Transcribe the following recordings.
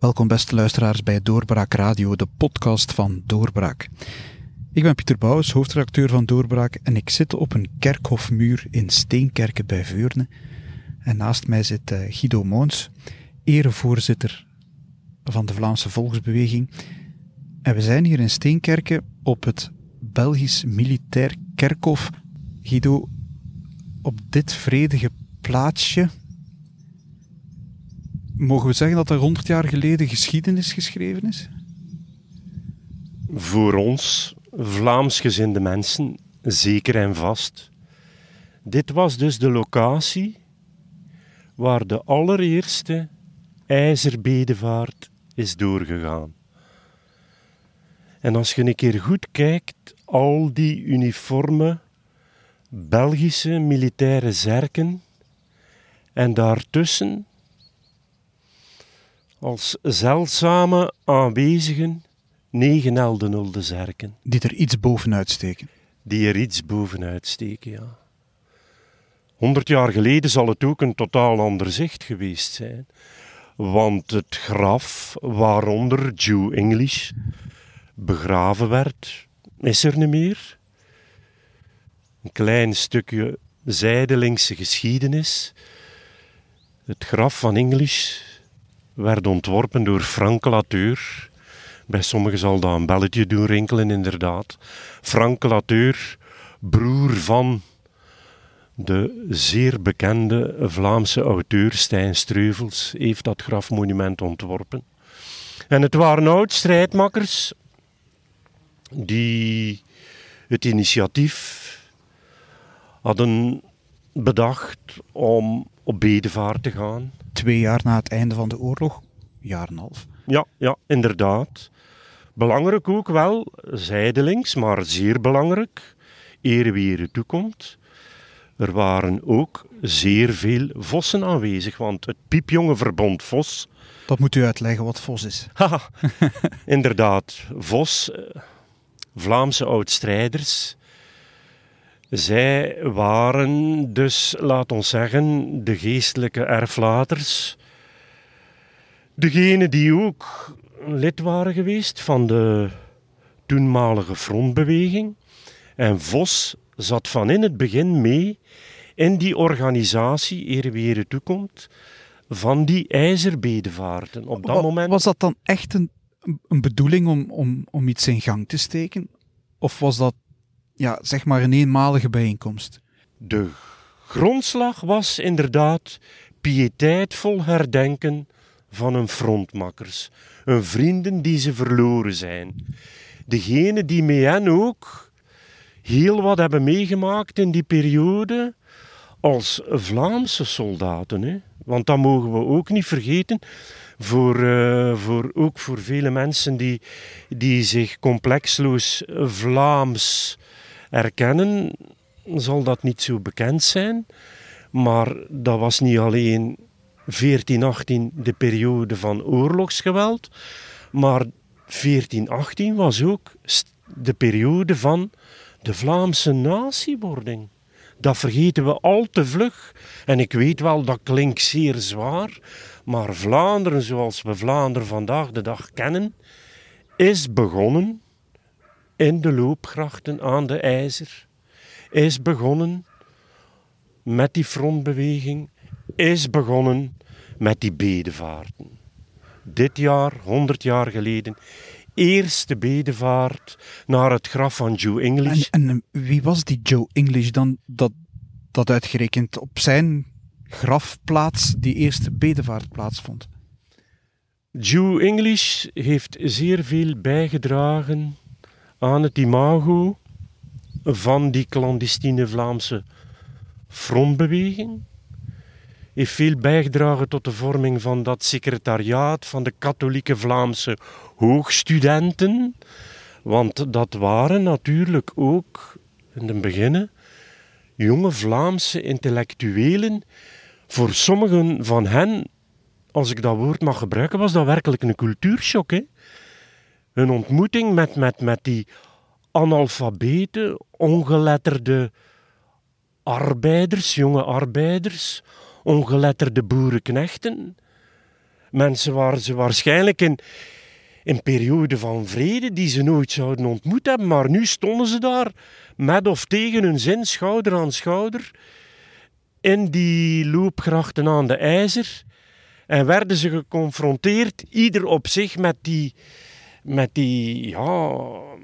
Welkom beste luisteraars bij Doorbraak Radio, de podcast van Doorbraak. Ik ben Pieter Bouwens, hoofdredacteur van Doorbraak en ik zit op een kerkhofmuur in Steenkerken bij Veurne. En naast mij zit uh, Guido Moons, erevoorzitter van de Vlaamse Volksbeweging. En we zijn hier in Steenkerken op het Belgisch Militair Kerkhof. Guido, op dit vredige plaatsje Mogen we zeggen dat er 100 jaar geleden geschiedenis geschreven is? Voor ons, Vlaamsgezinde mensen, zeker en vast. Dit was dus de locatie waar de allereerste ijzerbedevaart is doorgegaan. En als je een keer goed kijkt, al die uniforme Belgische militaire zerken en daartussen als zeldzame aanwezigen negen eldenulde zerken. Die er iets bovenuit steken. Die er iets bovenuit steken, ja. Honderd jaar geleden zal het ook een totaal ander zicht geweest zijn. Want het graf waaronder Jew English begraven werd, is er niet meer. Een klein stukje zijdelingse geschiedenis. Het graf van English werd ontworpen door Frank Lateur. Bij sommigen zal dat een belletje doen rinkelen, inderdaad. Frank Lateur, broer van de zeer bekende Vlaamse auteur Stijn Streuvels, heeft dat grafmonument ontworpen. En het waren oud-strijdmakkers die het initiatief hadden bedacht om op bedevaart te gaan twee jaar na het einde van de oorlog, jaar en een half. Ja, ja, inderdaad. Belangrijk ook wel, zijdelings, maar zeer belangrijk, eer wie er toekomt. Er waren ook zeer veel vossen aanwezig, want het piepjonge verbond Vos... Dat moet u uitleggen wat Vos is. Haha, inderdaad. Vos, eh, Vlaamse oudstrijders, zij waren dus, laat ons zeggen, de geestelijke erflaters. Degene die ook lid waren geweest van de toenmalige frontbeweging. En Vos zat van in het begin mee in die organisatie, eer weer toekomt, van die ijzerbedevaarten. Op dat moment... Was dat dan echt een, een bedoeling om, om, om iets in gang te steken? Of was dat ja, zeg maar een eenmalige bijeenkomst. De grondslag was inderdaad pieteitvol herdenken van hun frontmakkers, hun vrienden die ze verloren zijn. Degene die met hen ook heel wat hebben meegemaakt in die periode als Vlaamse soldaten. Hè? Want dat mogen we ook niet vergeten. Voor, uh, voor, ook voor vele mensen die, die zich complexloos Vlaams erkennen, zal dat niet zo bekend zijn. Maar dat was niet alleen 1418 de periode van oorlogsgeweld, maar 1418 was ook de periode van de Vlaamse natiewording. Dat vergeten we al te vlug. En ik weet wel, dat klinkt zeer zwaar, maar Vlaanderen zoals we Vlaanderen vandaag de dag kennen, is begonnen in de loopgrachten aan de IJzer, is begonnen met die frontbeweging, is begonnen met die bedevaarten. Dit jaar, 100 jaar geleden, eerste bedevaart naar het graf van Joe English. En, en wie was die Joe English dan, dat, dat uitgerekend op zijn grafplaats die eerste bedevaart plaatsvond? Joe English heeft zeer veel bijgedragen aan het imago van die clandestine Vlaamse frontbeweging. Heeft veel bijgedragen tot de vorming van dat secretariaat van de katholieke Vlaamse hoogstudenten. Want dat waren natuurlijk ook in het begin jonge Vlaamse intellectuelen. Voor sommigen van hen, als ik dat woord mag gebruiken, was dat werkelijk een cultuurshock. Hè? Een ontmoeting met, met, met die analfabeten, ongeletterde arbeiders, jonge arbeiders, ongeletterde boerenknechten. Mensen waar ze waarschijnlijk in een periode van vrede die ze nooit zouden ontmoet hebben, maar nu stonden ze daar met of tegen hun zin, schouder aan schouder, in die loopgrachten aan de IJzer. En werden ze geconfronteerd, ieder op zich, met die, met die, ja,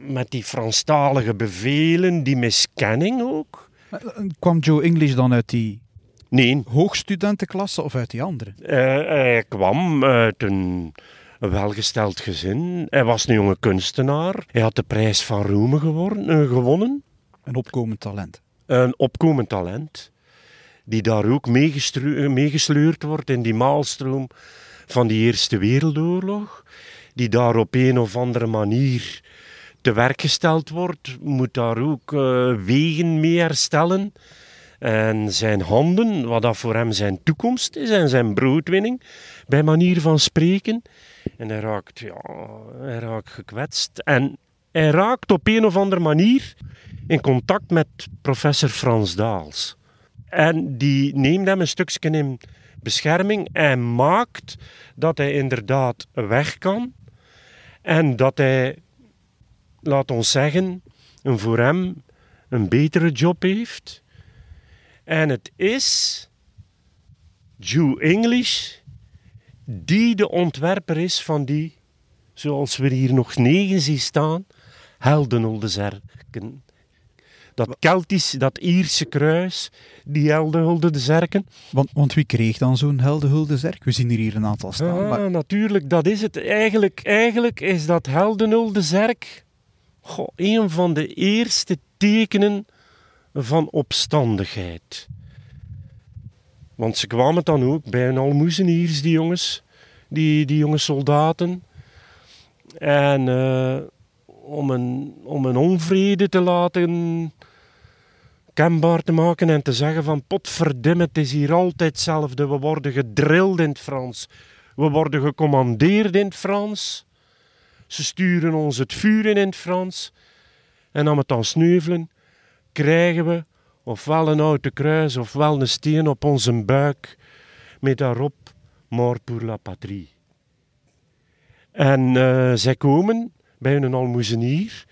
met die Franstalige bevelen, die miskenning ook. Eh, Kwam Joe English dan uit die Nee, hoogstudentenklasse of uit die andere? eh, hij kwam uit een welgesteld gezin. Hij was een jonge kunstenaar. Hij had de prijs van Rome geworden, eh, gewonnen. Een opkomend talent. Een opkomend talent. Die daar ook meegesleurd wordt in die maalstroom van die Eerste Wereldoorlog. Die daar op een of andere manier te werk gesteld wordt. Moet daar ook eh, wegen mee herstellen. En zijn handen, wat dat voor hem zijn toekomst is en zijn broodwinning, bij manier van spreken. En hij raakt, ja, hij raakt gekwetst. En hij raakt op een of andere manier in contact met professor Frans Daals. En die neemt hem een stukje in bescherming en maakt dat hij inderdaad weg kan. En dat hij, laat ons zeggen, een voor hem een betere job heeft. En het is Jew English die de ontwerper is van die, zoals we hier nog negen zien staan, heldenolde zerken. Dat Keltisch, dat Ierse kruis, die heldenolde zerken. Want, want wie kreeg dan zo'n heldenhulde zerk? We zien er hier een aantal staan. Ja, maar natuurlijk, dat is het. Eigenlijk, eigenlijk is dat heldenolde zerk goh, een van de eerste tekenen van opstandigheid. Want ze kwamen dan ook bij een almoezeniers, die jongens, die, die jonge soldaten. En eh, om, een, om een onvrede te laten kenbaar te maken en te zeggen van potverdimme, het is hier altijd hetzelfde. We worden gedrild in het Frans. We worden gecommandeerd in het Frans. Ze sturen ons het vuur in in het Frans. En aan het dan sneuvelen krijgen we ofwel een oude kruis ofwel een steen op onze buik met daarop mort pour la patrie. En eh, zij komen bij een almoezenier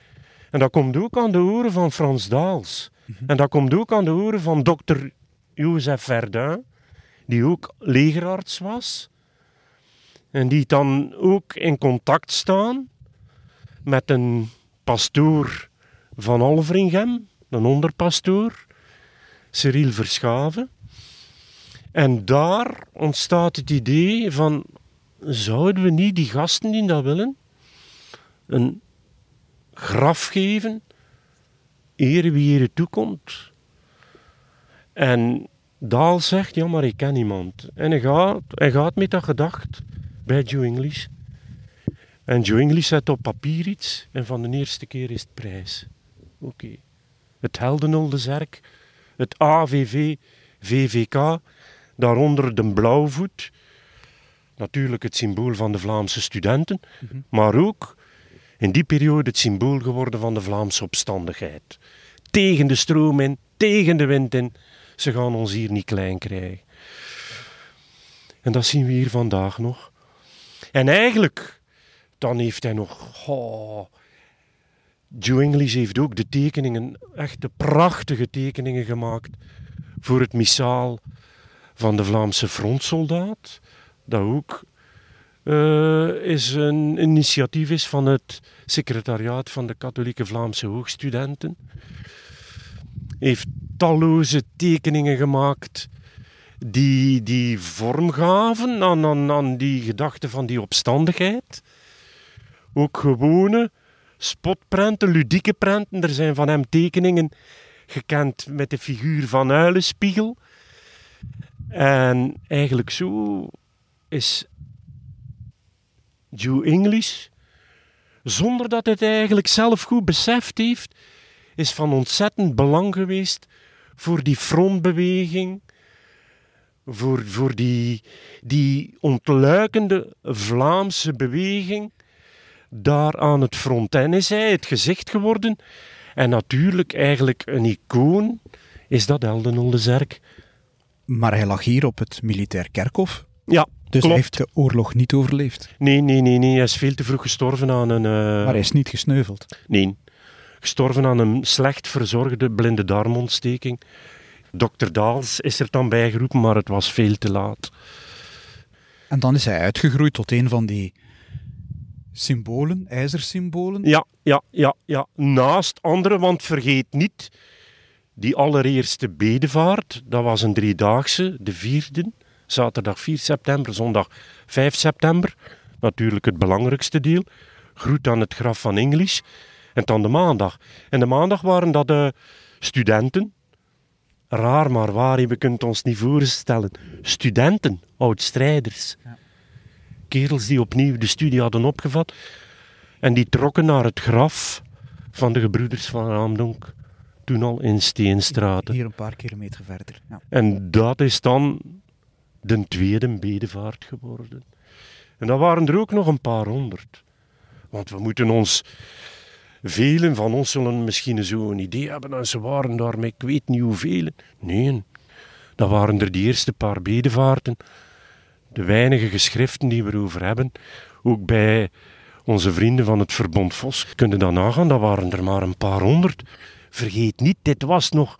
en dat komt ook aan de oren van Frans Daals. En dat komt ook aan de oren van dokter Joseph Verdun, die ook legerarts was. En die dan ook in contact staan met een pastoor van Alveringem, een onderpastoor, Cyril Verschaven. En daar ontstaat het idee van, zouden we niet die gasten die dat willen, een graf geven, ere wie ere toekomt. En Daal zegt, ja, maar ik ken iemand. En hij gaat, hij gaat met dat gedacht bij Joe English. En Joe English zet op papier iets en van de eerste keer is het prijs. Oké. Het Heldenolde Zerk, het AVV, VVK, daaronder de blauwvoet. Natuurlijk het symbool van de Vlaamse studenten, maar ook in die periode het symbool geworden van de Vlaamse opstandigheid. Tegen de stroom in, tegen de wind in. Ze gaan ons hier niet klein krijgen. En dat zien we hier vandaag nog. En eigenlijk, dan heeft hij nog. Oh, English heeft ook de tekeningen, echt de prachtige tekeningen gemaakt voor het missaal van de Vlaamse frontsoldaat. Dat ook eh, is een initiatief is van het secretariaat van de katholieke Vlaamse hoogstudenten. Heeft talloze tekeningen gemaakt die, die vorm gaven aan, aan, aan die gedachte van die opstandigheid. Ook gewone spotprenten, ludieke prenten. Er zijn van hem tekeningen gekend met de figuur van Uilenspiegel. En eigenlijk zo is Joe English, zonder dat hij het eigenlijk zelf goed beseft heeft, is van ontzettend belang geweest voor die frontbeweging, voor, voor die, die ontluikende Vlaamse beweging daar aan het front. En is hij het gezicht geworden. En natuurlijk eigenlijk een icoon is dat Eldenolde Zerk. Maar hij lag hier op het militair kerkhof. Ja, Dus Klopt. hij heeft de oorlog niet overleefd. Nee, nee, nee, nee. Hij is veel te vroeg gestorven aan een... eh, Maar hij is niet gesneuveld. Nee. Gestorven aan een slecht verzorgde blinde darmontsteking. Dokter Daals is er dan bijgeroepen, maar het was veel te laat. En dan is hij uitgegroeid tot een van die symbolen, ijzersymbolen. Ja, ja, ja, ja. Naast andere, want vergeet niet, die allereerste bedevaart, dat was een driedaagse, de vierde, zaterdag 4 september, zondag 5 september. Natuurlijk het belangrijkste deel. Groet aan het graf van English. En dan de maandag. En de maandag waren dat de studenten. Raar maar waar, je kunt ons niet voorstellen. Studenten, oud-strijders. Kerels die opnieuw de studie hadden opgevat. En die trokken naar het graf van de gebroeders van Raamdonk. Toen al in Steenstraten. Hier een paar kilometer verder. Ja. En dat is dan de tweede bedevaart geworden. En dat waren er ook nog een paar honderd. Want we moeten ons... Velen van ons zullen misschien zo'n idee hebben en ze waren daar met ik weet niet hoeveel. Nee, dat waren er die eerste paar bedevaarten. De weinige geschriften die we erover hebben. Ook bij onze vrienden van het Verbond Vos kunnen dat nagaan. Dat waren er maar een paar honderd. Vergeet niet, dit was nog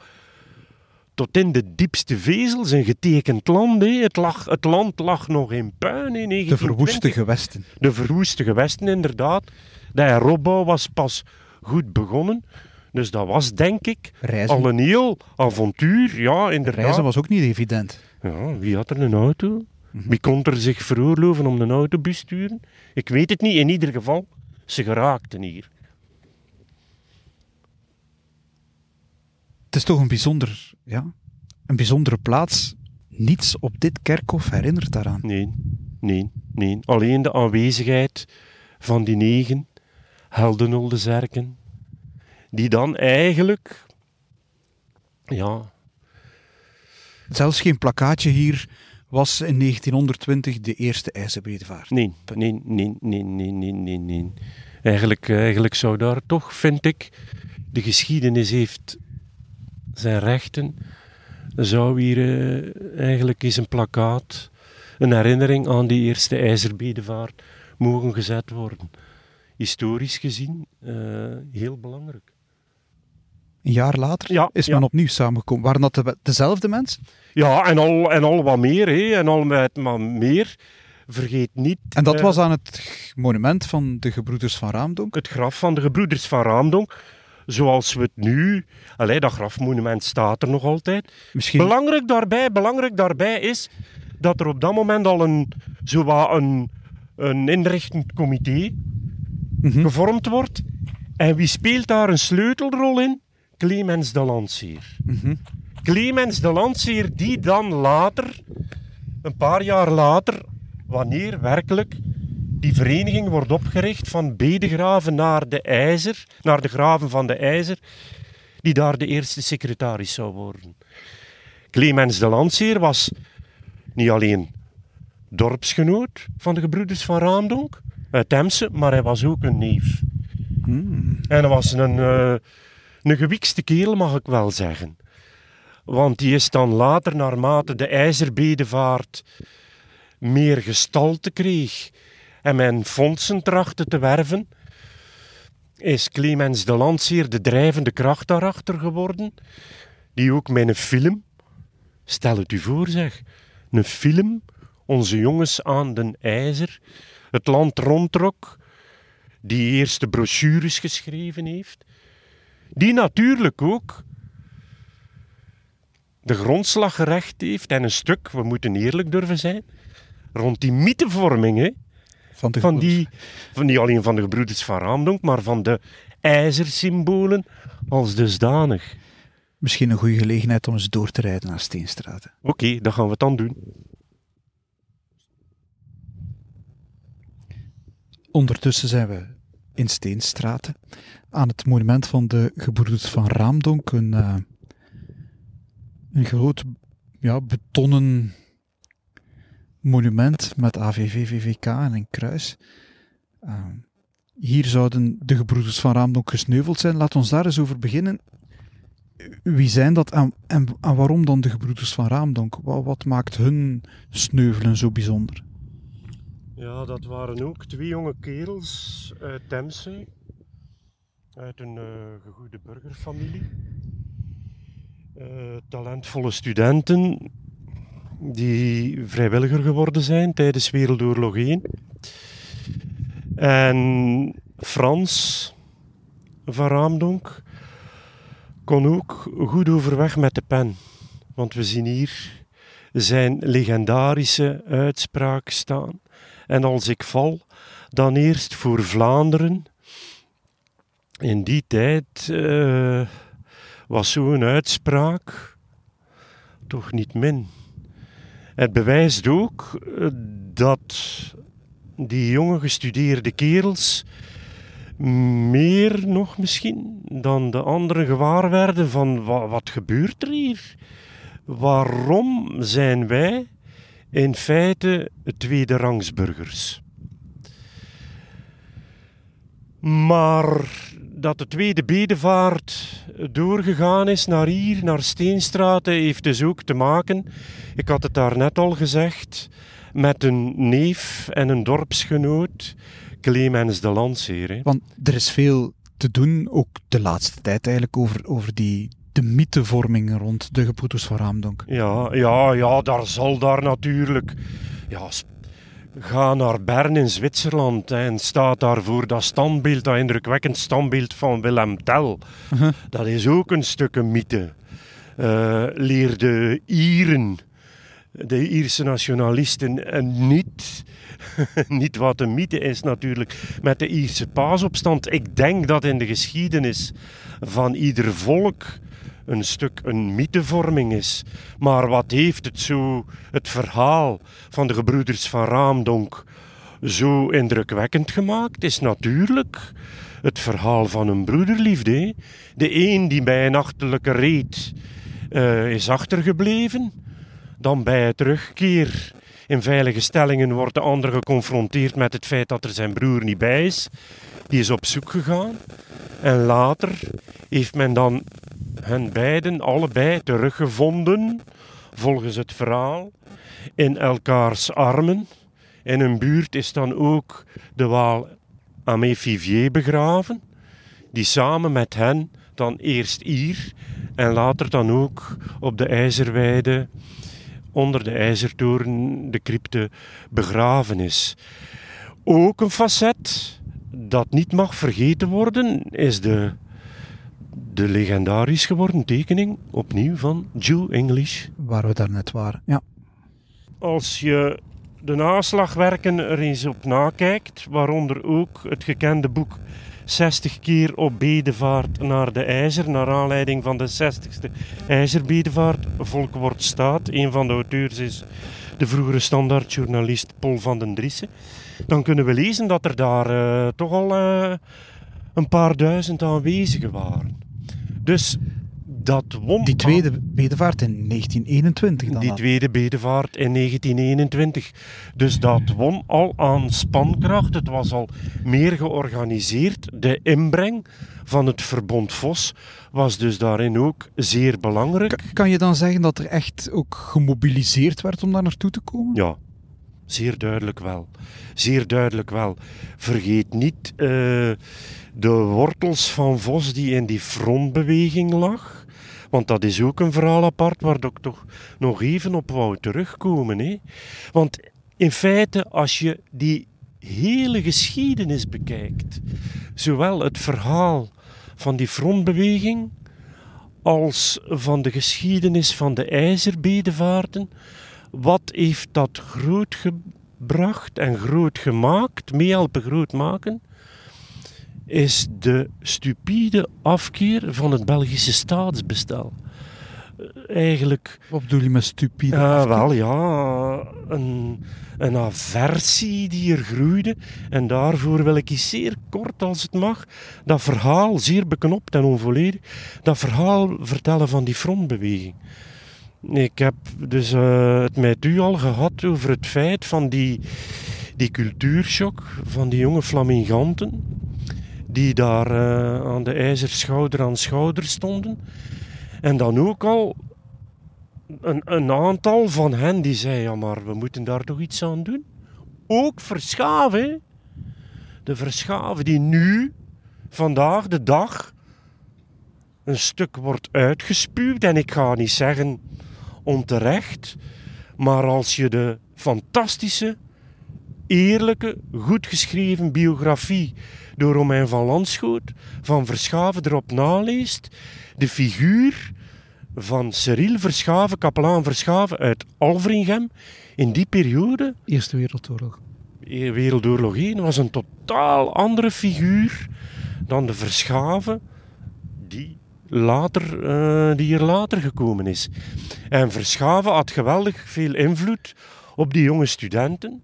tot in de diepste vezels een getekend land. Het, lag, het land lag nog in puin in De verwoeste 1920. gewesten. De verwoeste gewesten, inderdaad. De heropbouw was pas goed begonnen. Dus dat was, denk ik, Reizen, al een heel avontuur. Ja, inderdaad. reizen was ook niet evident. Ja, wie had er een auto? Wie kon er zich veroorloven om een auto te besturen? Ik weet het niet. In ieder geval, ze geraakten hier. Het is toch een, bijzonder, ja, een bijzondere plaats. Niets op dit kerkhof herinnert daaraan. Nee, nee, nee. Alleen de aanwezigheid van die negen heldenolde die dan eigenlijk, ja, Zelfs geen plakkaatje hier was in 1920 de eerste ijzerbedevaart. nee, nee, nee, nee, nee, nee, nee, nee. Eigenlijk, eigenlijk zou daar toch, vind ik, de geschiedenis heeft zijn rechten. Zou hier eh, eigenlijk eens een plakkaat, een herinnering aan die eerste ijzerbedevaart mogen gezet worden. Historisch gezien eh, heel belangrijk. Een jaar later Ja, is ja. men opnieuw samengekomen. Waren dat de- dezelfde mensen? Ja, en al, en al wat meer, hè, en al met maar meer. Vergeet niet En dat eh, was aan het monument van de gebroeders van Raamdonk. het graf van de gebroeders van Raamdonk. Zoals we het nu... Allee, dat grafmonument staat er nog altijd. Misschien Belangrijk daarbij, belangrijk daarbij is dat er op dat moment al een, zowat een, een inrichtend comité Mhm. gevormd wordt. En wie speelt daar een sleutelrol in? Clemens de Lancier. Mhm. Clemens de Lancier, die dan later, een paar jaar later, wanneer werkelijk die vereniging wordt opgericht van bedegraven naar de IJzer, naar de graven van de IJzer, die daar de eerste secretaris zou worden. Clemens de Lancier was niet alleen dorpsgenoot van de gebroeders van Raamdonk, uit Temse, maar hij was ook een neef. Hmm. En hij was een, eh, een gewikste kerel, mag ik wel zeggen. Want die is dan later, naarmate de ijzerbedevaart meer gestalte kreeg en men fondsen trachtte te werven, is Clemens de Lancier de drijvende kracht daarachter geworden, die ook met een film, stel het u voor zeg, een film, onze jongens aan den ijzer, het land rondtrok, die eerste brochures geschreven heeft, die natuurlijk ook de grondslag gerecht heeft en een stuk, we moeten eerlijk durven zijn, rond die mythevorming hè, van de van gebroeders. die, van niet alleen van de gebroeders van Raamdonk, maar van de ijzersymbolen als dusdanig. Misschien een goede gelegenheid om eens door te rijden naar Steenstraten. Oké, dat gaan we dan doen. Ondertussen zijn we in Steenstraten aan het monument van de gebroeders van Raamdonk. Een, eh, een groot ja, betonnen monument met AVV, VVK en een kruis. Eh, hier zouden de gebroeders van Raamdonk gesneuveld zijn. Laat ons daar eens over beginnen. Wie zijn dat en, en, waarom dan de gebroeders van Raamdonk? Wat, wat maakt hun sneuvelen zo bijzonder? Ja, dat waren ook twee jonge kerels uit Temse. Uit een uh, gegoede burgerfamilie. Uh, talentvolle studenten die vrijwilliger geworden zijn tijdens Wereldoorlog 1. En Frans van Raamdonk kon ook goed overweg met de pen. Want we zien hier zijn legendarische uitspraak staan. En als ik val, dan eerst voor Vlaanderen. In die tijd uh, was zo'n uitspraak toch niet min. Het bewijst ook eh, dat die jonge gestudeerde kerels meer nog misschien dan de anderen gewaar werden van wat, wat gebeurt er hier? Waarom zijn wij in feite tweederangsburgers? Maar dat de tweede bedevaart doorgegaan is naar hier, naar Steenstraten, heeft dus ook te maken, ik had het daar net al gezegd, met een neef en een dorpsgenoot, Clemens de Landseer. Want er is veel te doen, ook de laatste tijd eigenlijk, over, over die, de mythevorming rond de gebroeders van Raamdonk. Ja, ja, ja, daar zal daar natuurlijk... Ja, ga naar Bern in Zwitserland en staat daar voor dat standbeeld, dat indrukwekkend standbeeld van Willem Tell. Uh-huh. Dat is ook een stuk een mythe. Uh, leer de Ieren, de Ierse nationalisten, en niet, niet wat een mythe is natuurlijk, met de Ierse paasopstand. Ik denk dat in de geschiedenis van ieder volk een stuk een mythevorming is. Maar wat heeft het zo, het verhaal van de gebroeders van Raamdonk, zo indrukwekkend gemaakt? Is natuurlijk het verhaal van een broederliefde. De een die bij een achterlijke reet uh, is achtergebleven, dan bij het terugkeer in veilige stellingen wordt de ander geconfronteerd met het feit dat er zijn broer niet bij is. Die is op zoek gegaan. En later heeft men dan hen beiden allebei teruggevonden, volgens het verhaal, in elkaars armen. In een buurt is dan ook de Waal Amé Fivier begraven, die samen met hen dan eerst hier en later dan ook op de IJzerweide onder de IJzertoren, de crypte, begraven is. Ook een facet dat niet mag vergeten worden is de de legendarisch geworden tekening, opnieuw van Jew English. Waar we daarnet waren, ja. Als je de naslagwerken er eens op nakijkt, waaronder ook het gekende boek 60 keer op bedevaart naar de IJzer, naar aanleiding van de 60ste IJzerbedevaart. Volk wordt staat. Een van de auteurs is de vroegere standaardjournalist Paul van den Driessen. Dan kunnen we lezen dat er daar uh, toch al uh, een paar duizend aanwezigen waren. Dus dat won. Die tweede bedevaart in 1921 dan? Die tweede bedevaart in 1921. Dus dat won al aan spankracht. Het was al meer georganiseerd. De inbreng van het Verbond Vos was dus daarin ook zeer belangrijk. Kan je dan zeggen dat er echt ook gemobiliseerd werd om daar naartoe te komen? Ja, zeer duidelijk wel. Zeer duidelijk wel. Vergeet niet. Uh, de wortels van Vos die in die frontbeweging lag. Want dat is ook een verhaal apart waar ik toch nog even op wou terugkomen. Hè? Want in feite, als je die hele geschiedenis bekijkt, zowel het verhaal van die frontbeweging als van de geschiedenis van de ijzerbedevaarten, wat heeft dat groot gebracht en groot gemaakt, mee helpen groot maken? Is de stupide afkeer van het Belgische staatsbestel. Eh, eigenlijk... Wat bedoel je met stupide uh, Wel ja, een, een aversie die er groeide. En daarvoor wil ik eens zeer kort, als het mag, dat verhaal, zeer beknopt en onvolledig, dat verhaal vertellen van die frontbeweging. Ik heb dus uh, het met u al gehad over het feit van die, die cultuurshock van die jonge flaminganten die daar uh, aan de ijzer schouder aan schouder stonden. En dan ook al een, een aantal van hen die zei, ja maar we moeten daar toch iets aan doen. ook Verschaven. De Verschaven die nu, vandaag de dag, een stuk wordt uitgespuwd. En ik ga niet zeggen onterecht, maar als je de fantastische, eerlijke, goed geschreven biografie door Romein van Landschoot van Verschaven erop naleest, de figuur van Cyril Verschaven, kapelaan Verschaven uit Alveringem, in die periode, Eerste Wereldoorlog. Wereldoorlog 1, was een totaal andere figuur dan de Verschaven die, later, eh, die er later gekomen is. En Verschaven had geweldig veel invloed op die jonge studenten.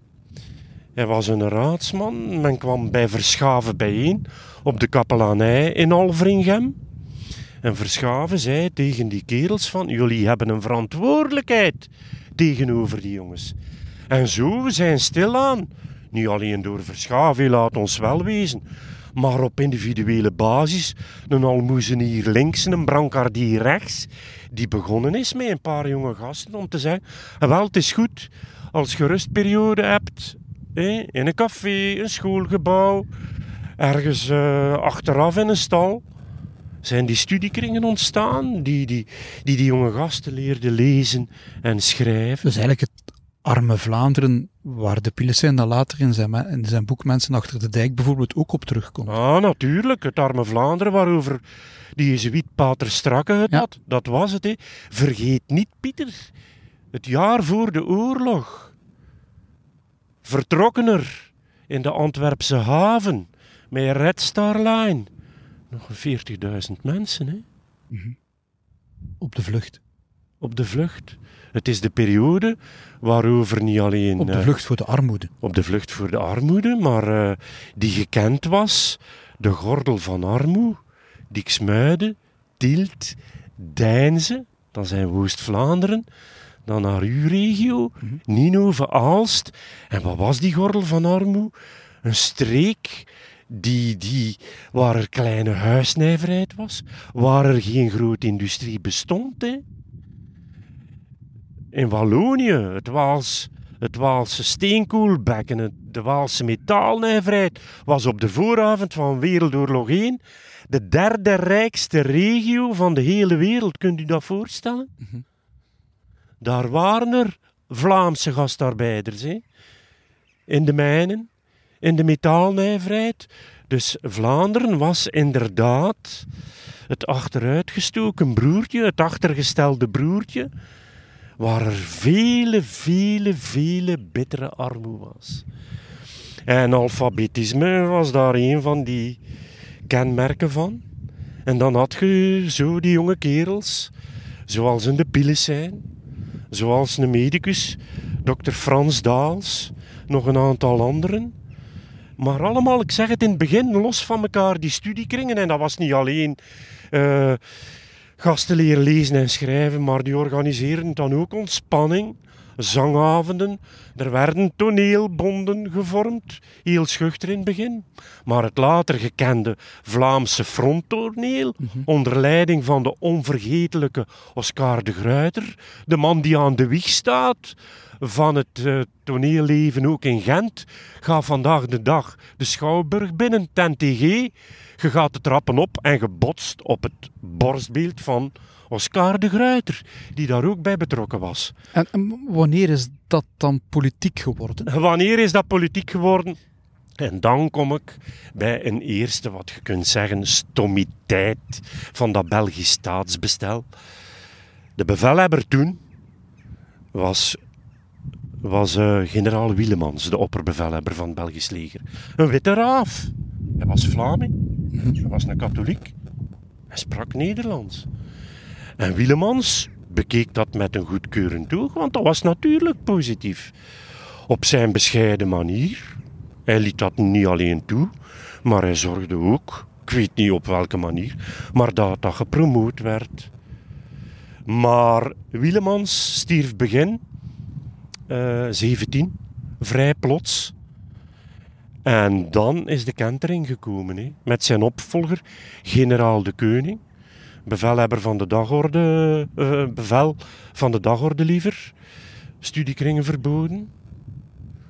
Hij was een raadsman. Men kwam bij Verschaven bijeen op de kapelanij in Alveringem. En Verschaven zei tegen die kerels van, jullie hebben een verantwoordelijkheid tegenover die jongens. En zo zijn stilaan, niet alleen door Verschaven, laat ons wel wezen, maar op individuele basis, een almoezenier links en een brancardier rechts, die begonnen is met een paar jonge gasten om te zeggen, "Ah, wel, het is goed als je rustperiode hebt, in een café, een schoolgebouw, ergens eh, achteraf in een stal, zijn die studiekringen ontstaan die die, die die jonge gasten leerden lezen en schrijven. Dus eigenlijk het arme Vlaanderen, waar de Pilesen dan later in zijn, in zijn boek Mensen achter de dijk bijvoorbeeld ook op terugkomt. Ah, natuurlijk, het arme Vlaanderen waarover die jezuïet Pater Strakke het Ja. had. Dat was het, hè. Vergeet niet, Pieter, het jaar voor de oorlog. Vertrokken er in de Antwerpse haven met Red Star Line. Nog een 40.000 mensen, hè. Op de vlucht. op de vlucht. Het is de periode waarover niet alleen Op de eh, vlucht voor de armoede. op de vlucht voor de armoede, maar eh, die gekend was, de gordel van armoe, Diksmuiden, Tielt, Deinze, dan zijn we Oost-Vlaanderen, dan naar uw regio, Mhm. Ninove, Aalst. En wat was die gordel van armoe? Een streek die, die, waar er kleine huisnijverheid was, waar er geen grote industrie bestond. Hè? In Wallonië, het Waals, het Waalse steenkoolbekken, het- de Waalse metaalnijverheid, was op de vooravond van Wereldoorlog 1 de derde rijkste regio van de hele wereld. Kunt u dat voorstellen? Mhm. Daar waren er Vlaamse gastarbeiders, hè? in de mijnen, in de metaalnijverheid. Dus Vlaanderen was inderdaad het achteruitgestoken broertje, het achtergestelde broertje, waar er vele, vele, vele bittere armoe was. En alfabetisme was daar een van die kenmerken van. En dan had je zo die jonge kerels, zoals in de Piles zijn, zoals een medicus, dokter Frans Daals, nog een aantal anderen. Maar allemaal, ik zeg het in het begin, los van elkaar, die studiekringen. En dat was niet alleen eh, gasten leren lezen en schrijven, maar die organiseerden dan ook ontspanning, zangavonden. Er werden toneelbonden gevormd, heel schuchter in het begin. Maar het later gekende Vlaamse fronttoneel, onder leiding van de onvergetelijke Oscar de Gruyter, de man die aan de wieg staat van het eh, toneelleven ook in Gent, gaat vandaag de dag de Schouwburg binnen, ten TG. Je gaat de trappen op en je botst op het borstbeeld van Oscar de Gruyter, die daar ook bij betrokken was. En, en wanneer is dat dan politiek geworden? Wanneer is dat politiek geworden? En dan kom ik bij een eerste, wat je kunt zeggen, stommiteit van dat Belgisch staatsbestel. De bevelhebber toen was, was eh, generaal Wielemans, de opperbevelhebber van het Belgisch leger. Een witte raaf. Hij was Vlaming, hij was een katholiek. Hij sprak Nederlands. En Wielemans bekeek dat met een goedkeurend oog, want dat was natuurlijk positief. Op zijn bescheiden manier. Hij liet dat niet alleen toe, maar hij zorgde ook, ik weet niet op welke manier, maar dat dat gepromoot werd. Maar Wielemans stierf begin eh 17, vrij plots. En dan is de kentering gekomen, hè, met zijn opvolger, generaal de Keuning, bevelhebber van de dagorde, eh, bevel van de dagorde liever, studiekringen verboden,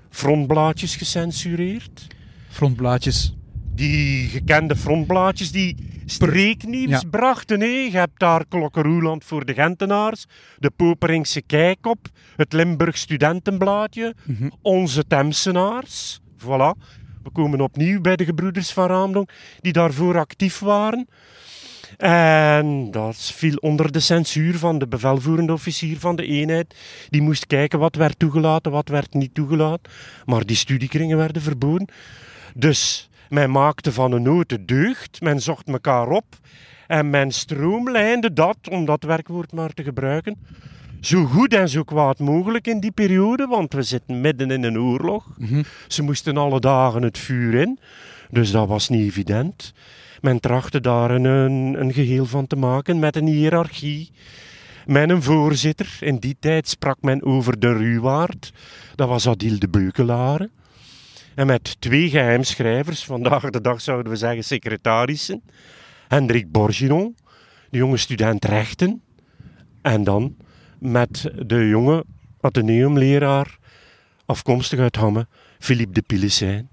frontblaadjes gecensureerd. Frontblaadjes. Die gekende frontblaadjes die streeknieuws Ja. brachten. Hè. Je hebt daar Klokkeroeland voor de Gentenaars, de Poperingse Kijkop, het Limburg Studentenblaadje, Mhm. onze Temsenaars. Voilà. We komen opnieuw bij de gebroeders van Raamdong, die daarvoor actief waren. En dat viel onder de censuur van de bevelvoerende officier van de eenheid. Die moest kijken wat werd toegelaten, wat werd niet toegelaten. Maar die studiekringen werden verboden. Dus men maakte van een de deugd, men zocht elkaar op en men stroomlijnde dat, om dat werkwoord maar te gebruiken, zo goed en zo kwaad mogelijk in die periode, want we zitten midden in een oorlog. Mhm. Ze moesten alle dagen het vuur in, dus dat was niet evident. Men trachtte daar een, een, geheel van te maken met een hiërarchie, met een voorzitter. In die tijd sprak men over de ruwaard, dat was Adil de Beukelare. En met twee geheimschrijvers, vandaag de dag zouden we zeggen secretarissen. Hendrik Borgiron, de jonge student rechten. En dan met de jonge ateneumleraar, afkomstig uit Hamme, Philippe de Pilissijn.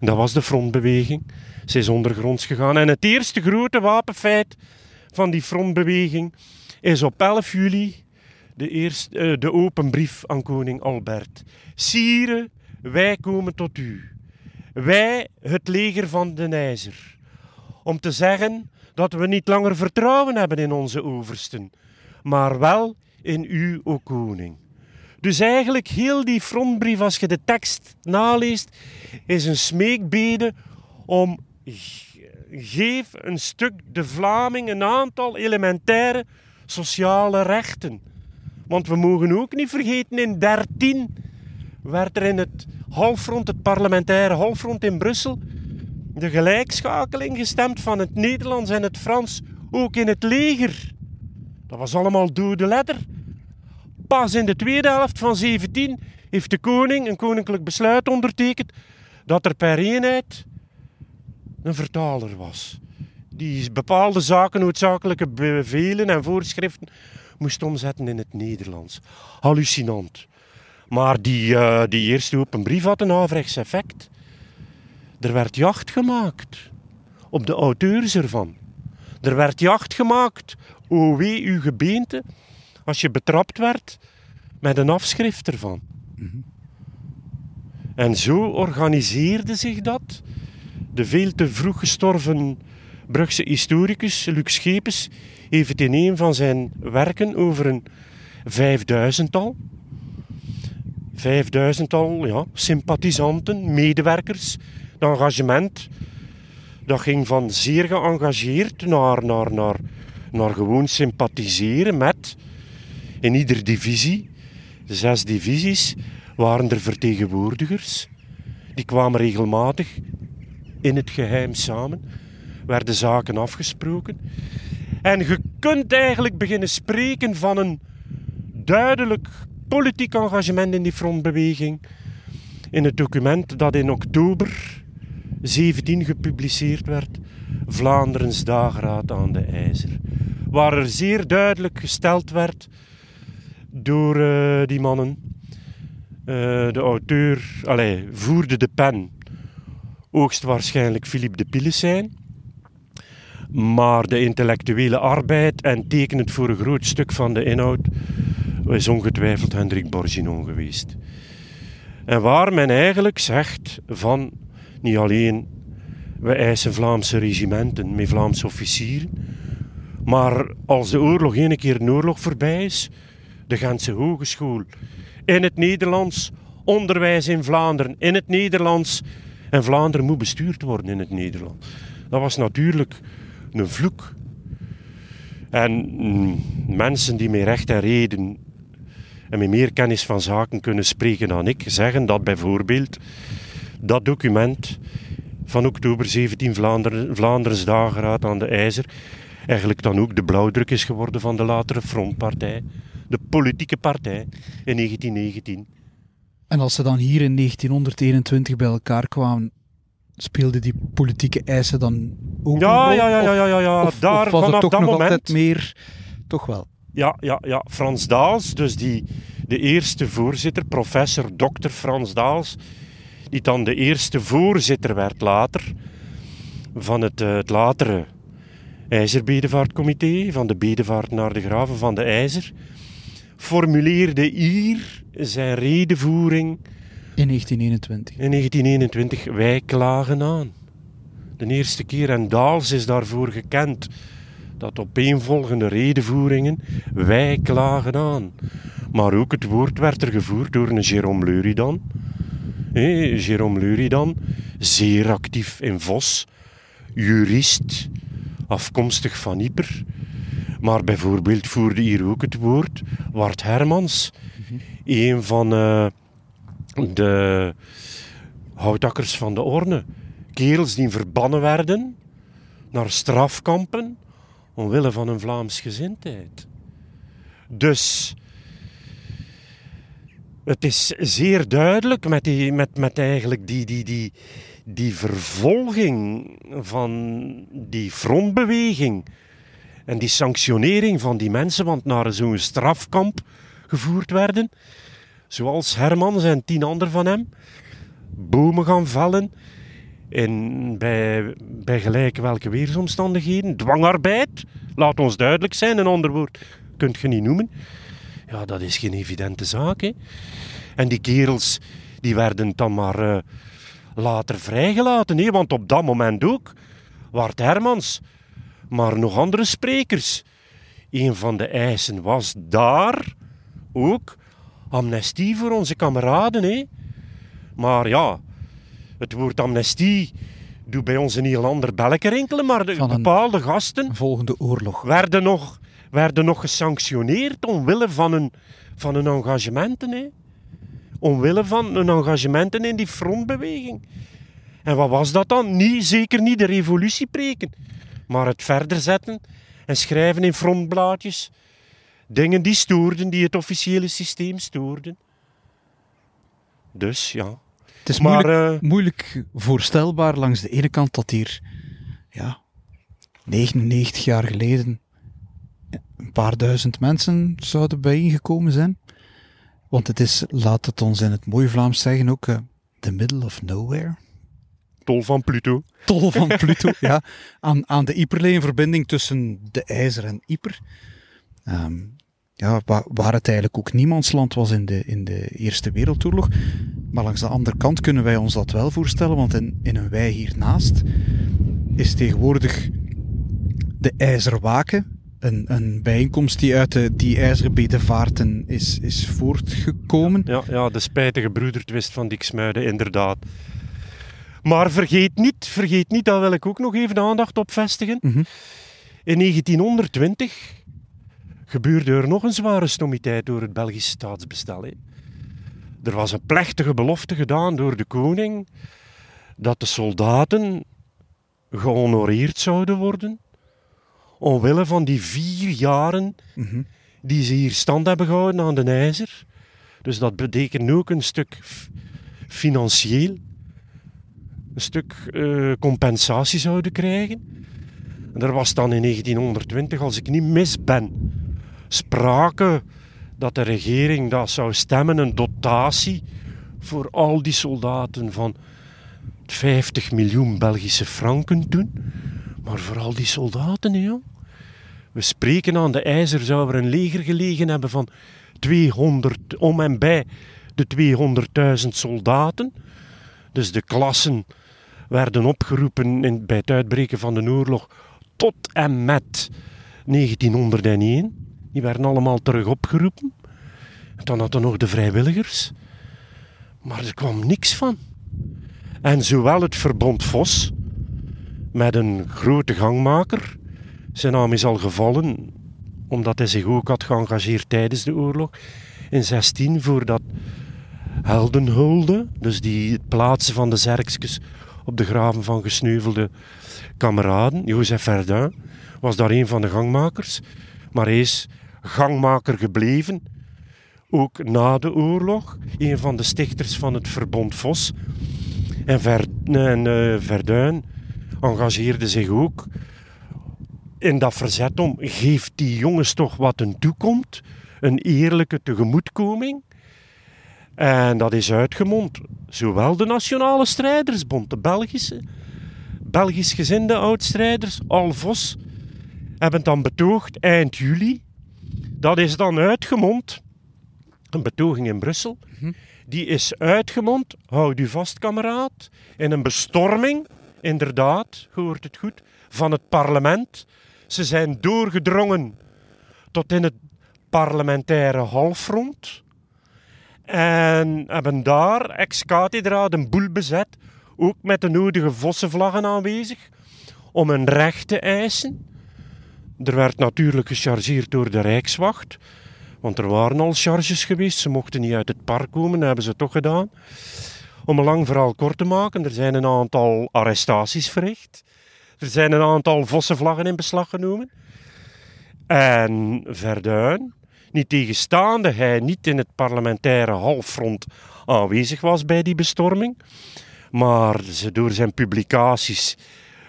En dat was de frontbeweging. Ze is ondergronds gegaan. En het eerste grote wapenfeit van die frontbeweging is op 11 juli de, eerste, eh, de open brief aan koning Albert. Sire, wij komen tot u. Wij, het leger van de IJzer. Om te zeggen dat we niet langer vertrouwen hebben in onze oversten, maar wel in u, o koning. Dus eigenlijk heel die frontbrief, als je de tekst naleest, is een smeekbede om geef een stuk de Vlaming een aantal elementaire sociale rechten. Want we mogen ook niet vergeten, in 13 werd er in het halfrond, het parlementaire halfrond in Brussel, de gelijkschakeling gestemd van het Nederlands en het Frans, ook in het leger. Dat was allemaal dode letter. Pas in de tweede helft van 17 heeft de koning een koninklijk besluit ondertekend dat er per eenheid een vertaler was. Die bepaalde zaken, noodzakelijke bevelen en voorschriften moest omzetten in het Nederlands. Hallucinant. Maar die, eh, die eerste open brief had een averechts effect. Er werd jacht gemaakt op de auteurs ervan. Er werd jacht gemaakt, o wee uw gebeente, als je betrapt werd met een afschrift ervan. En zo organiseerde zich dat. De veel te vroeg gestorven Brugse historicus Lux Schepens heeft in een van zijn werken over een vijfduizendtal. Vijfduizendtal ja, sympathisanten, medewerkers. Het engagement dat ging van zeer geëngageerd naar, naar, naar, naar gewoon sympathiseren met in ieder divisie, zes divisies, waren er vertegenwoordigers. Die kwamen regelmatig in het geheim samen, werden zaken afgesproken. En je kunt eigenlijk beginnen spreken van een duidelijk politiek engagement in die frontbeweging in het document dat in oktober 17 gepubliceerd werd, Vlaanderens dageraad aan de IJzer. Waar er zeer duidelijk gesteld werd door eh, die mannen. Eh, de auteur allee, voerde de pen, hoogstwaarschijnlijk Philippe de Pilesijn. Maar de intellectuele arbeid en tekenend voor een groot stuk van de inhoud is ongetwijfeld Hendrik Borginon geweest. En waar men eigenlijk zegt van niet alleen we eisen Vlaamse regimenten met Vlaamse officieren, maar als de oorlog ene keer een oorlog voorbij is, de Gentse Hogeschool in het Nederlands, onderwijs in Vlaanderen in het Nederlands en Vlaanderen moet bestuurd worden in het Nederlands. Dat was natuurlijk een vloek. En mm, mensen die met recht en reden en met meer kennis van zaken kunnen spreken dan ik, zeggen dat bijvoorbeeld dat document van oktober 17 Vlaanderen, Vlaanderens dageraad aan de IJzer eigenlijk dan ook de blauwdruk is geworden van de latere Frontpartij, de politieke partij in 1919. En als ze dan hier in 1921 bij elkaar kwamen, speelden die politieke eisen dan ook Ja, een rol? ja, ja, ja, ja, ja. Of, daar of was het vanaf toch dat nog moment. altijd meer... Toch wel. Ja, ja, ja. Frans Daals, dus die, de eerste voorzitter, professor Dr. Frans Daals, die dan de eerste voorzitter werd later van het, eh, het latere IJzerbedevaartcomité, van de bedevaart naar de graven van de IJzer, formuleerde hier zijn redenvoering In 1921. in 1921. Wij klagen aan. De eerste keer en Daals is daarvoor gekend dat opeenvolgende redenvoeringen wij klagen aan. Maar ook het woord werd er gevoerd door een Jérôme Luridan. Hé, Jérôme Luridan, zeer actief in Vos, jurist, afkomstig van Yper. Maar bijvoorbeeld voerde hier ook het woord Wart Hermans, een van eh, de houtakkers van de Orne. Kerels die verbannen werden naar strafkampen omwille van hun Vlaams gezindheid. Dus het is zeer duidelijk met, die, met, met eigenlijk die, die, die, die vervolging van die frontbeweging en die sanctionering van die mensen, want naar zo'n strafkamp gevoerd werden, zoals Hermans en tien anderen van hem, bomen gaan vallen in, bij, bij gelijk welke weersomstandigheden, dwangarbeid, laat ons duidelijk zijn, een ander woord kunt je niet noemen. Ja, dat is geen evidente zaak. Hè? En die kerels die werden dan maar eh, later vrijgelaten. Hè? Want op dat moment ook Wart Hermans, maar nog andere sprekers. Een van de eisen was daar ook amnestie voor onze kameraden. Hè? Maar ja, het woord amnestie doet bij ons een heel ander belletje rinkelen. Maar de bepaalde gasten Volgende oorlog. werden nog, werden nog gesanctioneerd omwille van hun, van hun engagementen. Hè? Omwille van hun engagementen in die frontbeweging. En wat was dat dan? Niet, zeker niet de revolutie preken, maar het verder zetten en schrijven in frontblaadjes. Dingen die stoorden, die het officiële systeem stoorden. Dus ja. Het is Maar, moeilijk, eh, moeilijk voorstelbaar langs de ene kant dat hier ja, 99 jaar geleden een paar duizend mensen zouden bijeengekomen zijn. Want het is, laat het ons in het mooi Vlaams zeggen, ook eh, the middle of nowhere. Tol van Pluto. Tol van Pluto, ja. Aan, aan de Yperlee-verbinding tussen de IJzer en Yper. Ehm, ja, waar, waar het eigenlijk ook niemandsland was in de, in de Eerste Wereldoorlog. Maar langs de andere kant kunnen wij ons dat wel voorstellen, want in, in een wei hiernaast is tegenwoordig de IJzerwaken, een, een bijeenkomst die uit de, die IJzerbedevaarten is, is voortgekomen. Ja, ja, de spijtige broedertwist van Diksmuiden, inderdaad. Maar vergeet niet, vergeet niet, daar wil ik ook nog even de aandacht op vestigen. Mhm. In 1920 gebeurde er nog een zware stomiteit door het Belgische staatsbestel. Er was een plechtige belofte gedaan door de koning dat de soldaten gehonoreerd zouden worden omwille van die vier jaren Mhm. die ze hier stand hebben gehouden aan de ijzer. Dus dat betekent ook een stuk financieel, een stuk eh, compensatie zouden krijgen. En er was dan in 1920, als ik niet mis ben, sprake dat de regering dat zou stemmen, een dotatie voor al die soldaten van 50 miljoen Belgische franken toen. Maar voor al die soldaten, jong. We spreken aan de IJzer, zou er een leger gelegen hebben van 200, om en bij de 200.000 soldaten. Dus de klassen werden opgeroepen bij het uitbreken van de oorlog tot en met 1901. Die werden allemaal terug opgeroepen. En dan hadden nog de vrijwilligers. Maar er kwam niks van. En zowel het Verbond Vos, met een grote gangmaker, zijn naam is al gevallen, omdat hij zich ook had geëngageerd tijdens de oorlog. In 16 voor dat heldenhulde, dus die plaatsen van de zerkjes op de graven van gesneuvelde kameraden. Jozef Verdun was daar een van de gangmakers, maar hij is gangmaker gebleven. Ook na de oorlog, een van de stichters van het Verbond Vos. En, Ver, eh, Verduin engageerde zich ook in dat verzet om, geeft die jongens toch wat een toekomt, een eerlijke tegemoetkoming. En dat is uitgemond. Zowel de Nationale Strijdersbond, de Belgische, Belgisch gezinde oudstrijders, Al Vos, hebben dan betoogd eind juli. Dat is dan uitgemond, een betoging in Brussel. Die is uitgemond, houd u vast kameraad, in een bestorming, inderdaad, hoort het goed, van het parlement. Ze zijn doorgedrongen tot in het parlementaire halfrond. En hebben daar ex-cathedra een boel bezet, ook met de nodige vossenvlaggen aanwezig, om een recht te eisen. Er werd natuurlijk gechargeerd door de Rijkswacht, want er waren al charges geweest. Ze mochten niet uit het park komen, dat hebben ze toch gedaan. Om een lang verhaal kort te maken, er zijn een aantal arrestaties verricht. Er zijn een aantal vossenvlaggen in beslag genomen. En Verduin, niet tegenstaande hij niet in het parlementaire halffront aanwezig was bij die bestorming, maar door zijn publicaties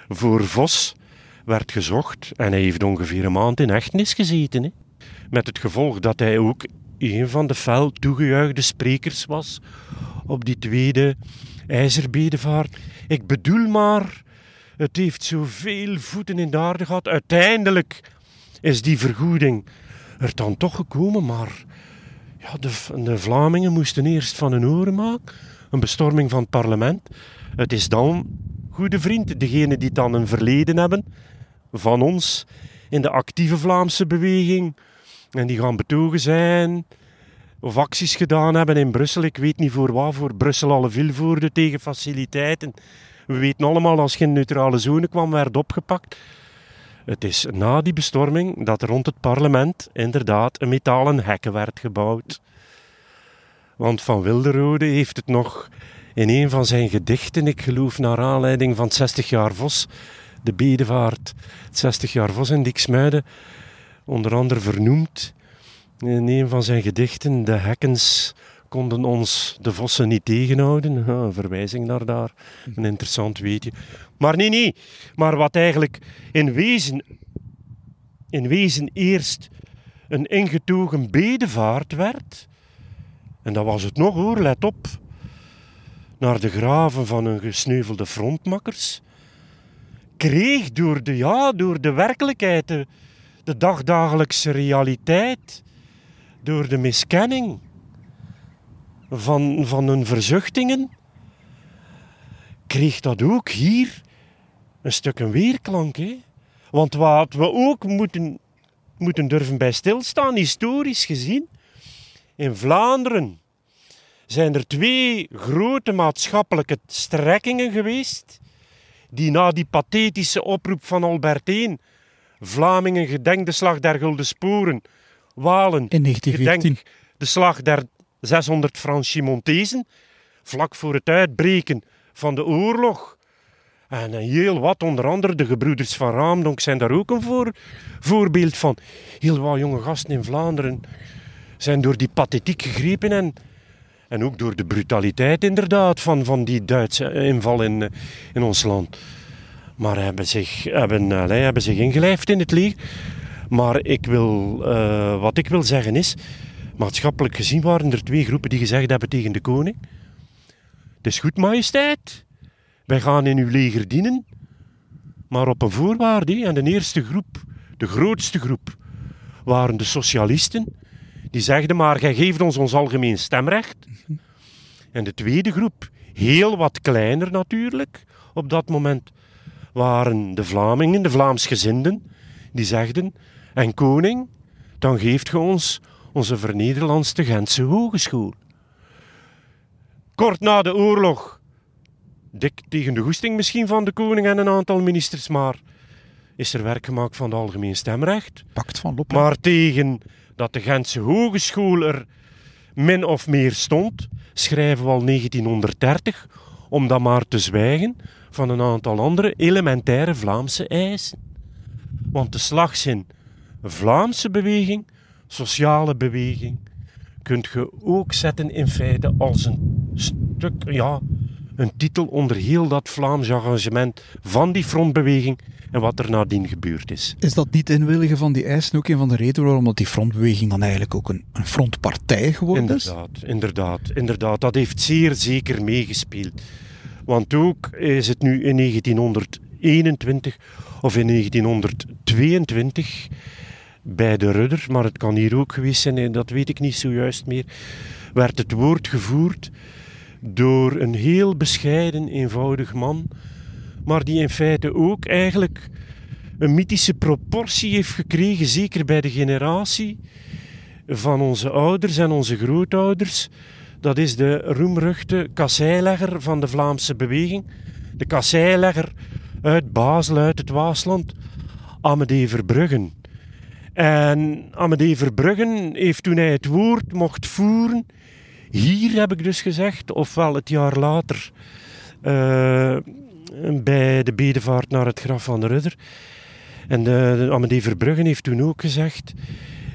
voor Vos werd gezocht en hij heeft ongeveer een maand in hechtenis gezeten. Hè. Met het gevolg dat hij ook een van de fel toegejuichte sprekers was op die tweede ijzerbedevaart. Ik bedoel maar, het heeft zoveel voeten in de aarde gehad. Uiteindelijk is die vergoeding er dan toch gekomen, maar ja, de, de Vlamingen moesten eerst van hun oren maken. Een bestorming van het parlement. Het is dan, goede vriend, degenen die dan een verleden hebben van ons in de actieve Vlaamse beweging en die gaan betogen zijn of acties gedaan hebben in Brussel. Ik weet niet voor wat, voor Brussel alle Vilvoorde tegen faciliteiten. We weten allemaal, als je in neutrale zone kwam, werd opgepakt. Het is na die bestorming dat rond het parlement inderdaad een metalen hekken werd gebouwd. Want Van Wilderode heeft het nog in een van zijn gedichten, ik geloof naar aanleiding van 60 jaar Vos, de Bedevaart, 60 jaar Vos in Diksmuiden, onder andere vernoemd in een van zijn gedichten. De hekkens konden ons de vossen niet tegenhouden. Een verwijzing naar daar, een interessant weetje. Maar nee, nee. Maar wat eigenlijk in wezen, in wezen eerst een ingetogen bedevaart werd, en dat was het nog hoor, let op, naar de graven van hun gesneuvelde frontmakkers, kreeg door de, ja, door de werkelijkheid, de, de dagdagelijkse realiteit, door de miskenning van, van hun verzuchtingen, kreeg dat ook hier een stuk een weerklank. Hè? Want wat we ook moeten, moeten durven bij stilstaan, historisch gezien, in Vlaanderen zijn er twee grote maatschappelijke strekkingen geweest die na die pathetische oproep van Albert I, Vlamingen gedenk de slag der Gulden Sporen, Walen In 1914. gedenk de slag der 600 Franchimontezen, vlak voor het uitbreken van de oorlog. En heel wat, onder andere de gebroeders van Raamdonk zijn daar ook een voor, voorbeeld van. Heel wat jonge gasten in Vlaanderen zijn door die pathetiek gegrepen en, en ook door de brutaliteit inderdaad van, van die Duitse inval in, eh, in ons land. Maar hebben zich, hebben, allee, hebben zich ingelijfd in het leger. Maar ik wil, eh, wat ik wil zeggen is, maatschappelijk gezien waren er twee groepen die gezegd hebben tegen de koning. Het is goed, majesteit. Wij gaan in uw leger dienen. Maar op een voorwaarde. En de eerste groep, de grootste groep, waren de socialisten. Die zegden maar, gij geeft ons ons algemeen stemrecht. En de tweede groep, heel wat kleiner natuurlijk, op dat moment, waren de Vlamingen, de Vlaamsgezinden. Die zegden, en koning, dan geeft ge ons onze vernederlandste Gentse Hogeschool. Kort na de oorlog, dik tegen de goesting misschien van de koning en een aantal ministers, maar is er werk gemaakt van het algemeen stemrecht. Pakt van Loppen. Maar tegen dat de Gentse Hogeschool er min of meer stond, schrijven we al 1930, om dan maar te zwijgen van een aantal andere elementaire Vlaamse eisen. Want de slagzin Vlaamse beweging, sociale beweging, kunt je ook zetten in feite als een stuk, ja, een titel onder heel dat Vlaams arrangement van die frontbeweging en wat er nadien gebeurd is. Is dat niet inwilligen van die eisen ook een van de redenen waarom dat die frontbeweging dan eigenlijk ook een, een frontpartij geworden is? Inderdaad, inderdaad, inderdaad. Dat heeft zeer zeker meegespeeld. Want ook is het nu in 1921 of in 1922 bij de Rudder, maar het kan hier ook geweest zijn, dat weet ik niet zojuist meer, werd het woord gevoerd door een heel bescheiden, eenvoudig man, maar die in feite ook eigenlijk een mythische proportie heeft gekregen, zeker bij de generatie van onze ouders en onze grootouders. Dat is de roemruchte kasseilegger van de Vlaamse beweging. De kasseilegger uit Basel, uit het Waasland, Amédée Verbruggen. En Amédée Verbruggen heeft toen hij het woord mocht voeren, hier heb ik dus gezegd, ofwel het jaar later uh, bij de bedevaart naar het graf van de Rudder. En de, de Verbruggen heeft toen ook gezegd,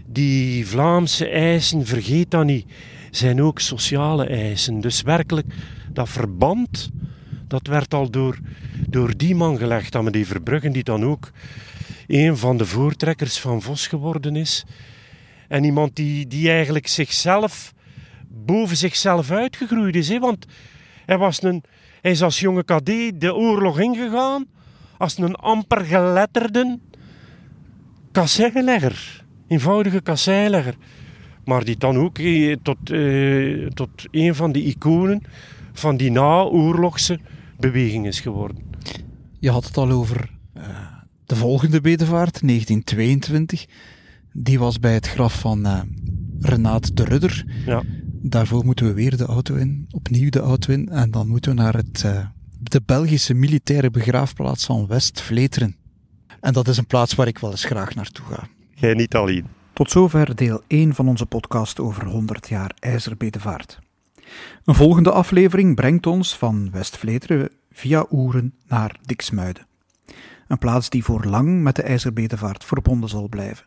die Vlaamse eisen, vergeet dat niet, zijn ook sociale eisen. Dus werkelijk, dat verband, dat werd al door, door die man gelegd, Amédée Verbruggen, die dan ook een van de voortrekkers van Vos geworden is. En iemand die, die eigenlijk zichzelf boven zichzelf uitgegroeid is. Hè? Want hij, was een, hij is als jonge kadé de oorlog ingegaan als een amper geletterde kasseilegger. Eenvoudige kasseilegger. Maar die dan ook eh, tot, eh, tot een van de iconen van die naoorlogse beweging is geworden. Je had het al over uh, de volgende bedevaart, 1922. Die was bij het graf van uh, Renaat de Rudder. Ja. Daarvoor moeten we weer de auto in, opnieuw de auto in. En dan moeten we naar het, uh, de Belgische militaire begraafplaats van West-Vleteren. En dat is een plaats waar ik wel eens graag naartoe ga. Jij niet alleen. Tot zover deel 1 van onze podcast over 100 jaar IJzerbedevaart. Een volgende aflevering brengt ons van West-Vleteren via Oeren naar Diksmuiden. Een plaats die voor lang met de IJzerbedevaart verbonden zal blijven.